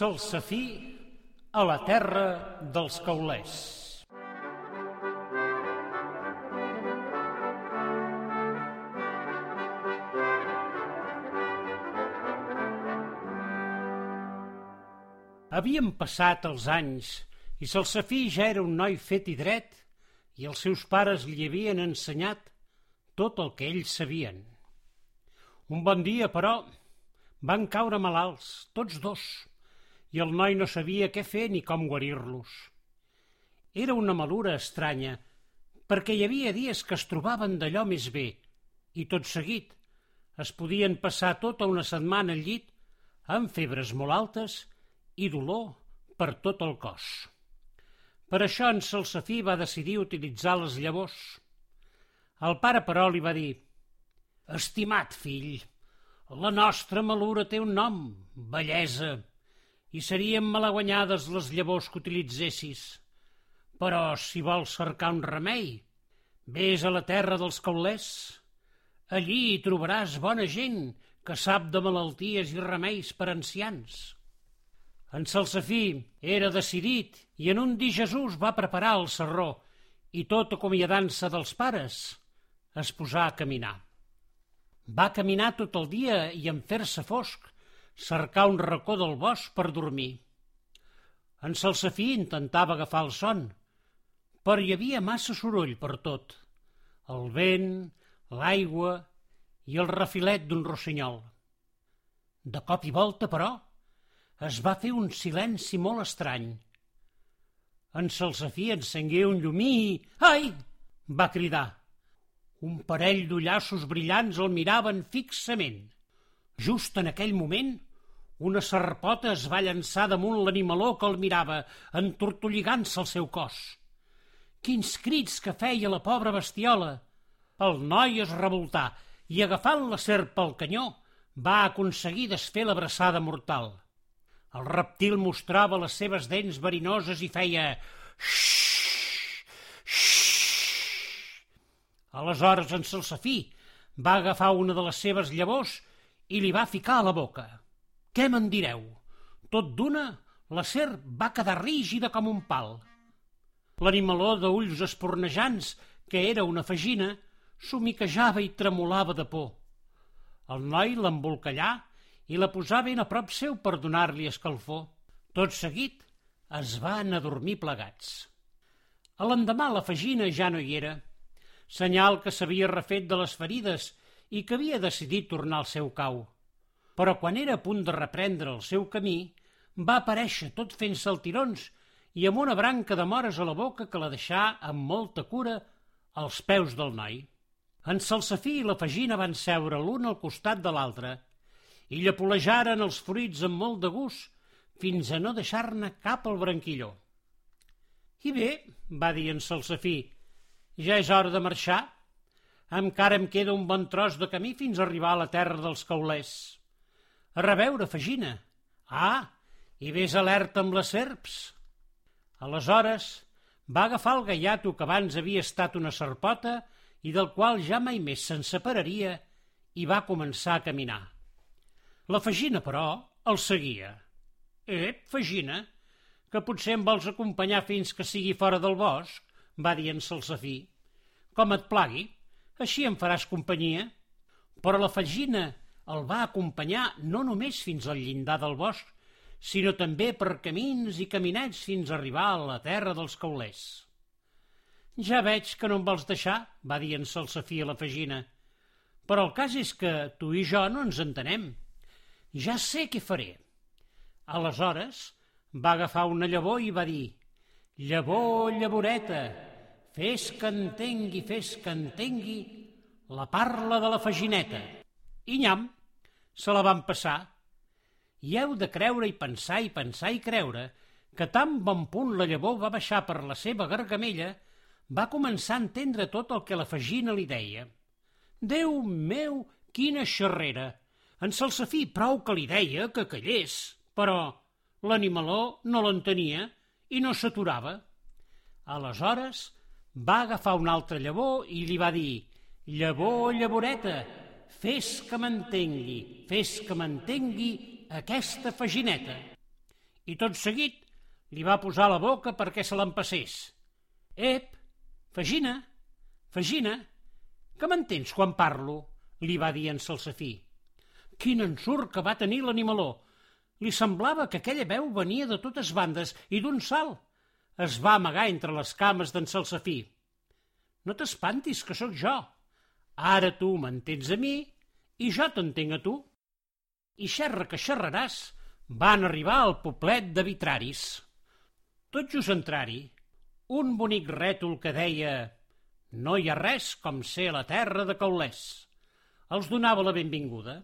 Salsafí a la terra dels caulers. Havien passat els anys i Salsafí ja era un noi fet i dret i els seus pares li havien ensenyat tot el que ells sabien. Un bon dia, però, van caure malalts, tots dos, i el noi no sabia què fer ni com guarir-los. Era una malura estranya, perquè hi havia dies que es trobaven d'allò més bé, i tot seguit es podien passar tota una setmana al llit amb febres molt altes i dolor per tot el cos. Per això en Salsafí va decidir utilitzar les llavors. El pare, però, li va dir «Estimat fill, la nostra malura té un nom, bellesa, i serien malaguanyades les llavors que utilitzessis. Però si vols cercar un remei, vés a la terra dels caulers. Allí hi trobaràs bona gent que sap de malalties i remeis per ancians. En Salsafí era decidit i en un dir Jesús va preparar el serró i tot acomiadant-se dels pares es posà a caminar. Va caminar tot el dia i en fer-se fosc cercar un racó del bosc per dormir. En Salsafí intentava agafar el son, però hi havia massa soroll per tot. El vent, l'aigua i el refilet d'un rossinyol. De cop i volta, però, es va fer un silenci molt estrany. En Salsafí encengué un llumí i... Ai! va cridar. Un parell d'ullassos brillants el miraven fixament. Just en aquell moment, una serpota es va llançar damunt l'animaló que el mirava, entortolligant-se el seu cos. Quins crits que feia la pobra bestiola! El noi es revoltà i, agafant la serp pel canyó, va aconseguir desfer l'abraçada mortal. El reptil mostrava les seves dents verinoses i feia... Aleshores en Salsafí va agafar una de les seves llavors i li va ficar a la boca. Què me'n direu? Tot d'una, la serp va quedar rígida com un pal. L'animaló d'ulls espornejants, que era una fagina, somiquejava i tremolava de por. El noi l'embolcallà i la posà ben a prop seu per donar-li escalfor. Tot seguit es van adormir plegats. A l'endemà la fagina ja no hi era, senyal que s'havia refet de les ferides i que havia decidit tornar al seu cau. Però quan era a punt de reprendre el seu camí, va aparèixer tot fent saltirons i amb una branca de mores a la boca que la deixà amb molta cura als peus del noi. En Salsafí i la Fagina van seure l'un al costat de l'altre i llapolejaren els fruits amb molt de gust fins a no deixar-ne cap al branquilló. I bé, va dir en Salsafí, ja és hora de marxar. Encara em queda un bon tros de camí fins a arribar a la terra dels caulers. A reveure, Fagina. Ah, i vés alerta amb les serps. Aleshores va agafar el gaiato que abans havia estat una serpota i del qual ja mai més se'n separaria i va començar a caminar. La Fagina, però, el seguia. Ep, Fagina, que potser em vols acompanyar fins que sigui fora del bosc, va dir en Salsafí. Com et plagui, així em faràs companyia. Però la Fagina el va acompanyar no només fins al llindar del bosc, sinó també per camins i caminets fins a arribar a la terra dels caulers. Ja veig que no em vols deixar, va dir en Salsafí a la Fagina, però el cas és que tu i jo no ens entenem ja sé què faré. Aleshores va agafar una llavor i va dir Llavor, llavoreta, fes que entengui, fes que entengui la parla de la fagineta. I nyam, se la van passar. I heu de creure i pensar i pensar i creure que tan bon punt la llavor va baixar per la seva gargamella, va començar a entendre tot el que la fagina li deia. Déu meu, quina xerrera! En Salsafí prou que li deia que callés, però l'animaló no l'entenia i no s'aturava. Aleshores va agafar un altre llavor i li va dir «Llavor, llavoreta, fes que m'entengui, fes que m'entengui aquesta fagineta». i tot seguit li va posar la boca perquè se l'empassés. Ep, Fagina, Fagina, que m'entens quan parlo? li va dir en Salsafí. Quin ensurt que va tenir l'animaló! Li semblava que aquella veu venia de totes bandes i d'un salt. Es va amagar entre les cames d'en Salsafí. No t'espantis, que sóc jo. Ara tu m'entens a mi i jo t'entenc a tu. I xerra que xerraràs, van arribar al poblet de Vitraris. Tot just entrar-hi, un bonic rètol que deia «No hi ha res com ser la terra de Caulès». Els donava la benvinguda.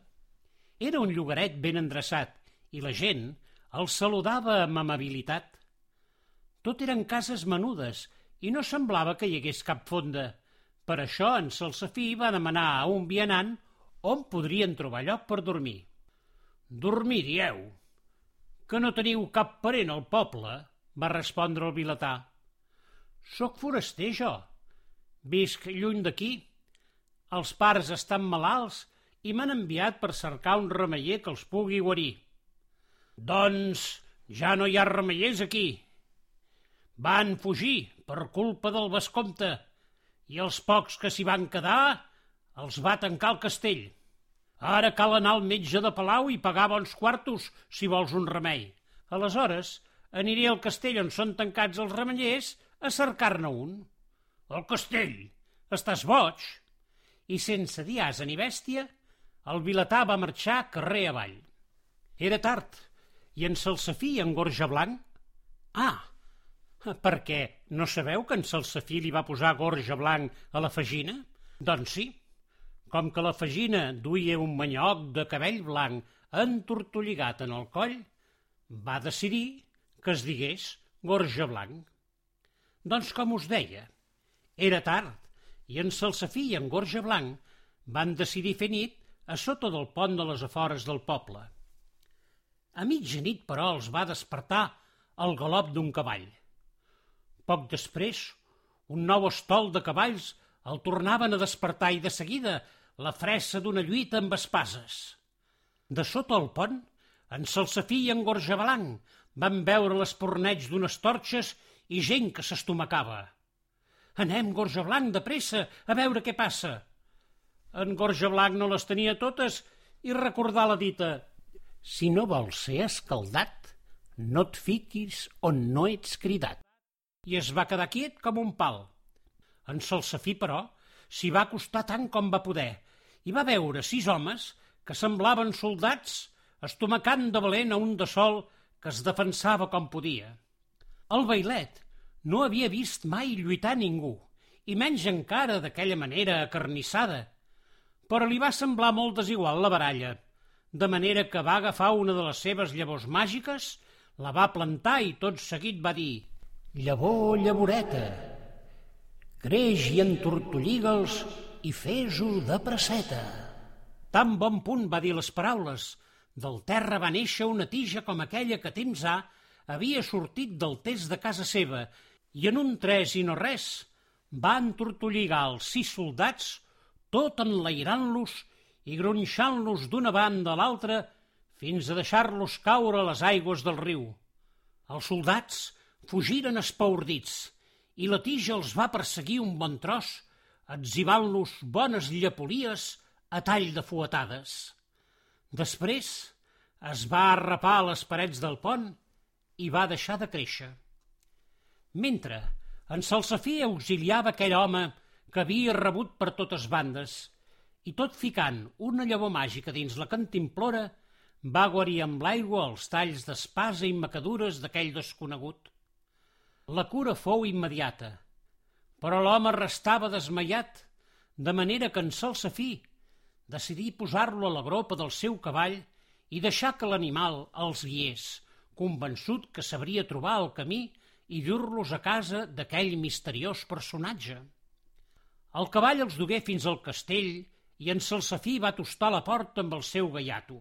Era un llogaret ben endreçat i la gent el saludava amb amabilitat. Tot eren cases menudes i no semblava que hi hagués cap fonda. Per això en Salsafí va demanar a un vianant on podrien trobar lloc per dormir. Dormir, dieu? Que no teniu cap parent al poble? va respondre el vilatà. Soc foraster, jo. Visc lluny d'aquí. Els pares estan malalts i m'han enviat per cercar un remeller que els pugui guarir. Doncs ja no hi ha remeiers aquí. Van fugir per culpa del vescomte i els pocs que s'hi van quedar els va tancar el castell. Ara cal anar al metge de Palau i pagar bons quartos si vols un remei. Aleshores, aniré al castell on són tancats els remellers a cercar-ne un. El castell? Estàs boig? I sense dir asa ni bèstia, el vilatà va marxar carrer avall. Era tard, i en Salsafí en Gorja Blanc... Ah, perquè no sabeu que en Salsafí li va posar Gorja Blanc a la fagina? Doncs sí, com que la fagina duia un manyoc de cabell blanc entortolligat en el coll, va decidir que es digués Gorja Blanc. Doncs com us deia, era tard, i en Salsafí i en Gorja Blanc van decidir fer nit a sota del pont de les afores del poble. A mitjanit, però, els va despertar el galop d'un cavall. Poc després, un nou estol de cavalls el tornaven a despertar i de seguida la fressa d'una lluita amb espases. De sota el pont, en Salsafí i en Gorjabalanc van veure l'esporneig d'unes torxes i gent que s'estomacava. Anem, Gorjablanc, de pressa, a veure què passa. En Gorja Blanc no les tenia totes i recordar la dita «Si no vols ser escaldat, no et fiquis on no ets cridat». I es va quedar quiet com un pal. En Salsafí, però, s'hi va acostar tant com va poder i va veure sis homes que semblaven soldats estomacant de valent a un de sol que es defensava com podia. El bailet no havia vist mai lluitar ningú, i menys encara d'aquella manera acarnissada, però li va semblar molt desigual la baralla, de manera que va agafar una de les seves llavors màgiques, la va plantar i tot seguit va dir «Llavor, llavoreta, creix i entortolliga'ls i fes-ho de presseta». Tan bon punt va dir les paraules, del terra va néixer una tija com aquella que temps ha havia sortit del test de casa seva i en un tres i no res va entortolligar els sis soldats tot enlairant-los i gronxant-los d'una banda a l'altra fins a deixar-los caure a les aigües del riu. Els soldats fugiren espaordits i la tija els va perseguir un bon tros, etzibant-los bones llepolies a tall de fuetades. Després es va arrapar a les parets del pont i va deixar de créixer. Mentre en Salsafí auxiliava aquell home que havia rebut per totes bandes, i tot ficant una llavor màgica dins la cantimplora, va guarir amb l'aigua els talls d'espasa i macadures d'aquell desconegut. La cura fou immediata, però l'home restava desmaiat, de manera que en Salsafí decidí posar-lo a la gropa del seu cavall i deixar que l'animal els guiés, convençut que sabria trobar el camí i dur-los a casa d'aquell misteriós personatge. El cavall els dugué fins al castell i en Salsafí va tostar la porta amb el seu gaiato.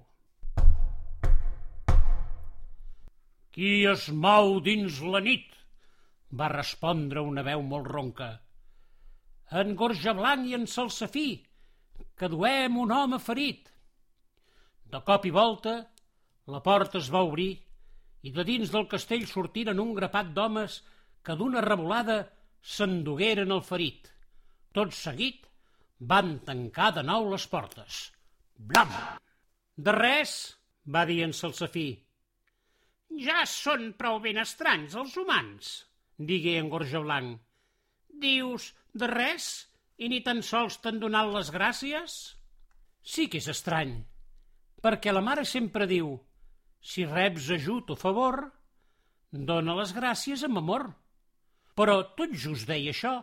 Qui es mou dins la nit? Va respondre una veu molt ronca. En Gorja Blanc i en Salsafí, que duem un home ferit. De cop i volta, la porta es va obrir i de dins del castell sortiren un grapat d'homes que d'una revolada s'endugueren el ferit. Tot seguit van tancar de nou les portes. Blam! De res, va dir en Salsafí. Ja són prou ben estranys els humans, digué en Gorja Blanc. Dius de res i ni tan sols t'han donat les gràcies? Sí que és estrany, perquè la mare sempre diu si reps ajut o favor, dona les gràcies amb amor. Però tot just deia això,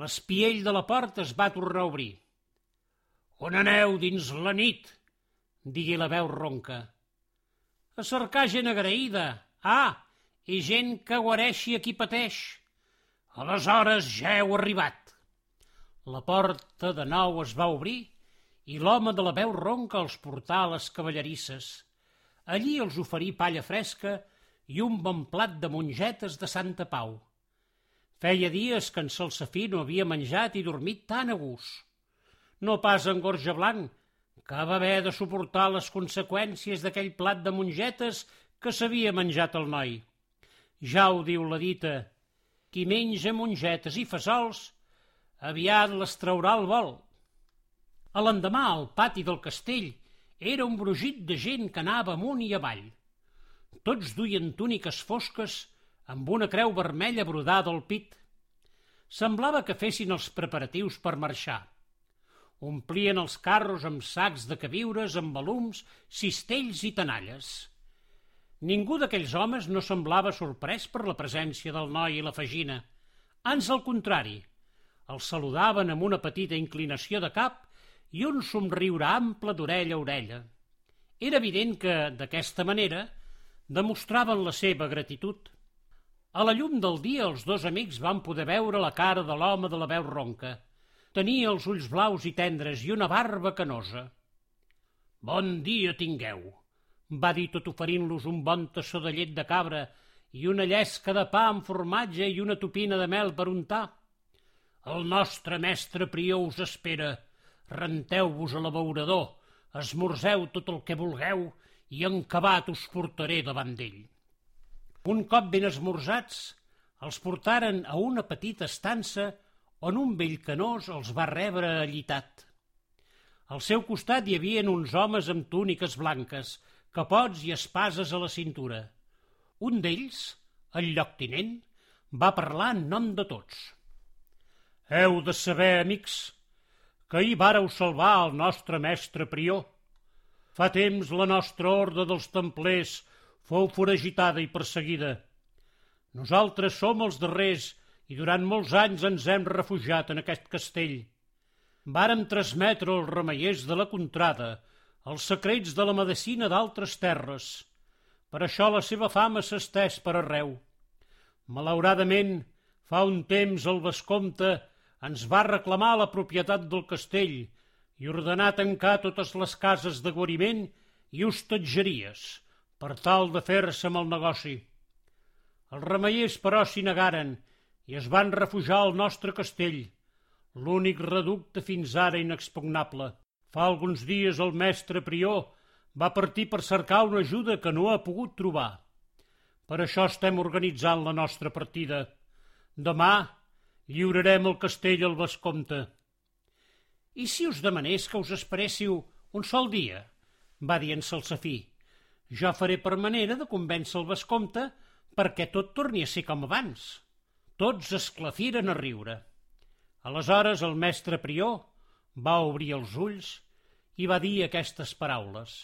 L'espiell de la porta es va tornar a obrir. On aneu dins la nit? digui la veu ronca. A cercar gent agraïda. Ah, i gent que guareixi a qui pateix. Aleshores ja heu arribat. La porta de nou es va obrir i l'home de la veu ronca els portà a les cavallerisses. Allí els oferí palla fresca i un bon plat de mongetes de Santa Pau. Feia dies que en Salsafí no havia menjat i dormit tan a gust. No pas en Gorja Blanc, que va haver de suportar les conseqüències d'aquell plat de mongetes que s'havia menjat el noi. Ja ho diu la dita, qui menja mongetes i fesols, aviat les traurà al vol. A l'endemà, al pati del castell, era un brugit de gent que anava amunt i avall. Tots duien túniques fosques amb una creu vermella brodada al pit. Semblava que fessin els preparatius per marxar. Omplien els carros amb sacs de queviures, amb balums, cistells i tenalles. Ningú d'aquells homes no semblava sorprès per la presència del noi i la fagina. Ans al contrari, els saludaven amb una petita inclinació de cap i un somriure ample d'orella a orella. Era evident que, d'aquesta manera, demostraven la seva gratitud. A la llum del dia els dos amics van poder veure la cara de l'home de la veu ronca. Tenia els ulls blaus i tendres i una barba canosa. Bon dia tingueu, va dir tot oferint-los un bon tassó de llet de cabra i una llesca de pa amb formatge i una topina de mel per untar. El nostre mestre prió us espera. Renteu-vos a l'abeurador, esmorzeu tot el que vulgueu i en acabat us portaré davant d'ell. Un cop ben esmorzats, els portaren a una petita estança on un vell canós els va rebre allitat. Al seu costat hi havien uns homes amb túniques blanques, capots i espases a la cintura. Un d'ells, el lloctinent, va parlar en nom de tots. Heu de saber, amics, que ahir vàreu salvar el nostre mestre prior. Fa temps la nostra ordre dels templers fou foragitada i perseguida. Nosaltres som els darrers i durant molts anys ens hem refugiat en aquest castell. Vàrem transmetre als remeiers de la contrada els secrets de la medicina d'altres terres. Per això la seva fama s'ha estès per arreu. Malauradament, fa un temps el vescomte ens va reclamar la propietat del castell i ordenar tancar totes les cases de guariment i hostatgeries, per tal de fer-se amb el negoci. Els remeiers, però, s'hi negaren i es van refugiar al nostre castell, l'únic reducte fins ara inexpugnable. Fa alguns dies el mestre prior va partir per cercar una ajuda que no ha pogut trobar. Per això estem organitzant la nostra partida. Demà lliurarem el castell al vescomte. I si us demanés que us esperéssiu un sol dia? va dir en Salsafí. Jo faré per manera de convèncer el vescomte perquè tot torni a ser com abans. Tots esclafiren a riure. Aleshores el mestre prior va obrir els ulls i va dir aquestes paraules.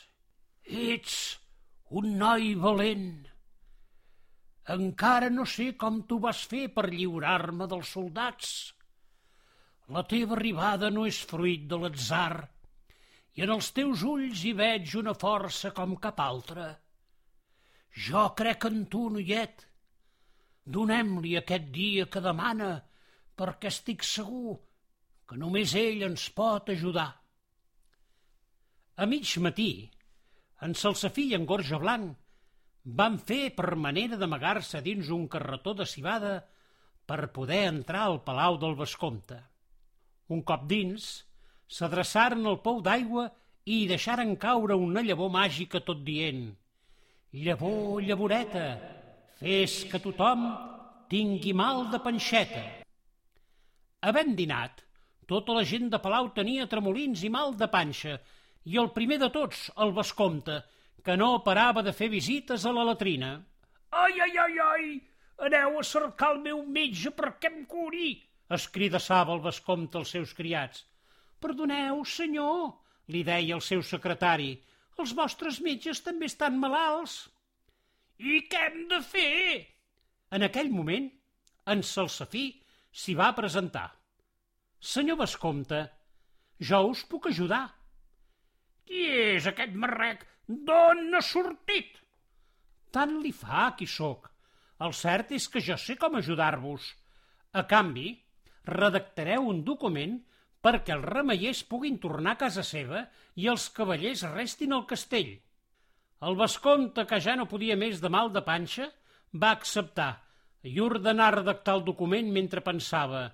Ets un noi valent. Encara no sé com tu vas fer per lliurar-me dels soldats. La teva arribada no és fruit de l'atzar, i en els teus ulls hi veig una força com cap altra. Jo crec en tu, noiet. Donem-li aquest dia que demana, perquè estic segur que només ell ens pot ajudar. A mig matí, en Salsafí i en Gorja Blanc van fer per manera d'amagar-se dins un carretó de cibada per poder entrar al palau del Vescomte. Un cop dins, s'adreçaren al pou d'aigua i hi deixaren caure una llavor màgica tot dient llavor, llavoreta, fes que tothom tingui mal de panxeta. Havent dinat, tota la gent de Palau tenia tremolins i mal de panxa, i el primer de tots, el Vescomte, que no parava de fer visites a la latrina. Ai, ai, ai, ai, aneu a cercar el meu metge perquè em curi, es cridassava el Vescomte als seus criats. Perdoneu, senyor, li deia el seu secretari, els vostres metges també estan malalts. I què hem de fer? En aquell moment, en Salsafí s'hi va presentar. Senyor Vescomte, jo us puc ajudar. Qui és aquest marrec? D'on ha sortit? Tant li fa qui sóc. El cert és que jo sé com ajudar-vos. A canvi, redactareu un document perquè els remeiers puguin tornar a casa seva i els cavallers restin al castell. El Vescomte, que ja no podia més de mal de panxa, va acceptar i ordenar redactar el document mentre pensava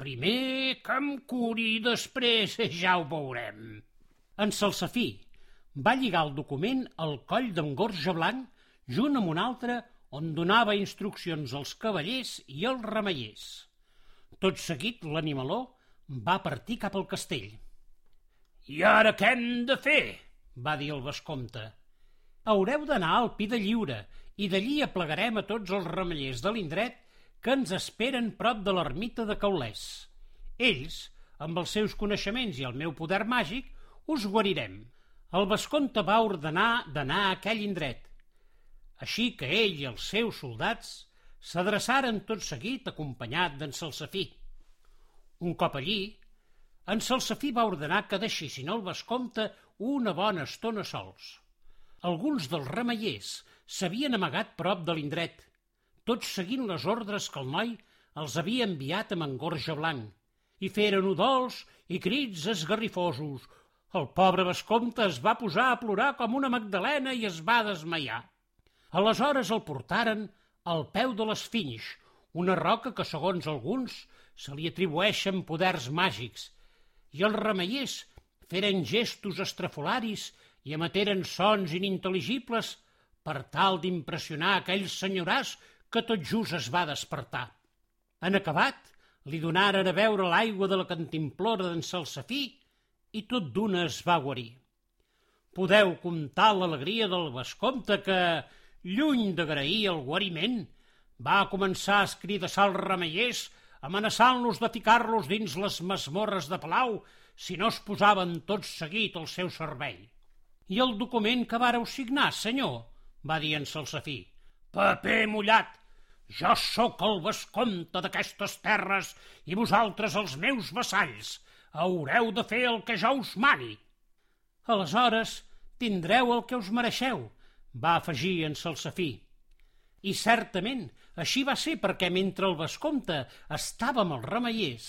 «Primer que em curi, després ja ho veurem». En Salsafí va lligar el document al coll d'en Gorja Blanc junt amb un altre on donava instruccions als cavallers i als remeiers. Tot seguit, l'animaló va partir cap al castell. I ara què hem de fer? va dir el vescomte. Haureu d'anar al pi de lliure i d'allí aplegarem a tots els remellers de l'indret que ens esperen prop de l'ermita de Caulès. Ells, amb els seus coneixements i el meu poder màgic, us guarirem. El vescomte va ordenar d'anar a aquell indret. Així que ell i els seus soldats s'adreçaren tot seguit acompanyat d'en Salsafí. Un cop allí, en Salsafí va ordenar que deixessin el vescomte una bona estona sols. Alguns dels remeiers s'havien amagat prop de l'indret, tots seguint les ordres que el noi els havia enviat amb engorja blanc, i feren udols i crits esgarrifosos. El pobre vescomte es va posar a plorar com una magdalena i es va desmaiar. Aleshores el portaren al peu de les Finys, una roca que, segons alguns, se li atribueixen poders màgics, i els remeiers feren gestos estrafolaris i emeteren sons inintel·ligibles per tal d'impressionar aquell senyoràs que tot just es va despertar. En acabat, li donaren a veure l'aigua de la cantimplora d'en Salsafí i tot d'una es va guarir. Podeu comptar l'alegria del vescomte que, lluny d'agrair el guariment, va començar a escridassar els remeiers amenaçant-los de ficar-los dins les masmorres de Palau si no es posaven tots seguit al seu servei. I el document que vareu signar, senyor? va dir en Salsafí. Paper mullat! Jo sóc el vescomte d'aquestes terres i vosaltres els meus vassalls. Haureu de fer el que jo us mani. Aleshores tindreu el que us mereixeu, va afegir en Salsafí. I certament, així va ser perquè mentre el vescomte estava amb els remeiers,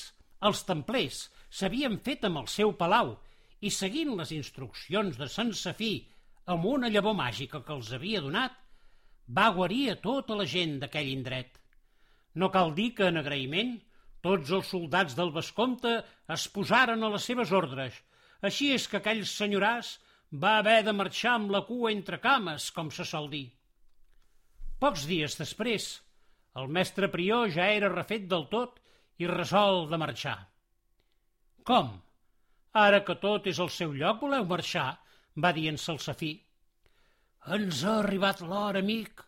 els templers s'havien fet amb el seu palau i seguint les instruccions de Sant Safí amb una llavor màgica que els havia donat, va guarir a tota la gent d'aquell indret. No cal dir que, en agraïment, tots els soldats del vescomte es posaren a les seves ordres. Així és que aquell senyoràs va haver de marxar amb la cua entre cames, com se sol dir. Pocs dies després, el mestre prior ja era refet del tot i resol de marxar. Com? Ara que tot és al seu lloc, voleu marxar? va dir en Salsafí. Ens ha arribat l'hora, amic.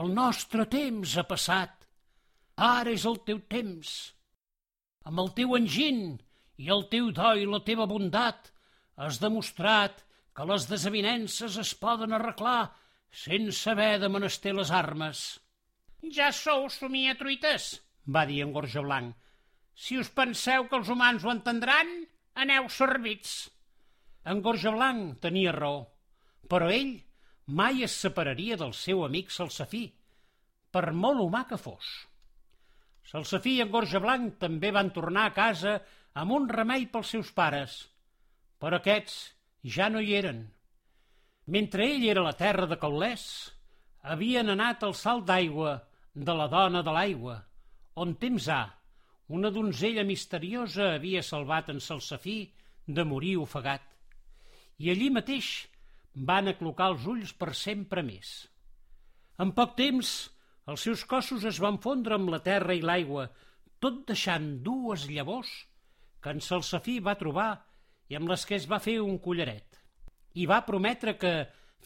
El nostre temps ha passat. Ara és el teu temps. Amb el teu enginy i el teu do i la teva bondat has demostrat que les desavinences es poden arreglar sense haver de menester les armes. Ja sou somia truites, va dir en Gorja Blanc. Si us penseu que els humans ho entendran, aneu servits. En Gorja Blanc tenia raó, però ell mai es separaria del seu amic Salsafí, per molt humà que fos. Salsafí i en Gorja Blanc també van tornar a casa amb un remei pels seus pares, però aquests ja no hi eren. Mentre ell era la terra de Caulès, havien anat al salt d'aigua de la dona de l'aigua, on temps ha, una donzella misteriosa havia salvat en Salsafí de morir ofegat. I allí mateix van aclocar els ulls per sempre més. En poc temps, els seus cossos es van fondre amb la terra i l'aigua, tot deixant dues llavors que en Salsafí va trobar i amb les que es va fer un collaret. I va prometre que,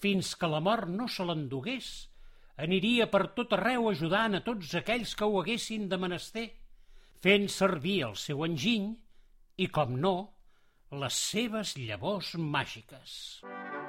fins que la mort no se l'endugués, aniria per tot arreu ajudant a tots aquells que ho haguessin de menester, fent servir el seu enginy i, com no, les seves llavors màgiques. Música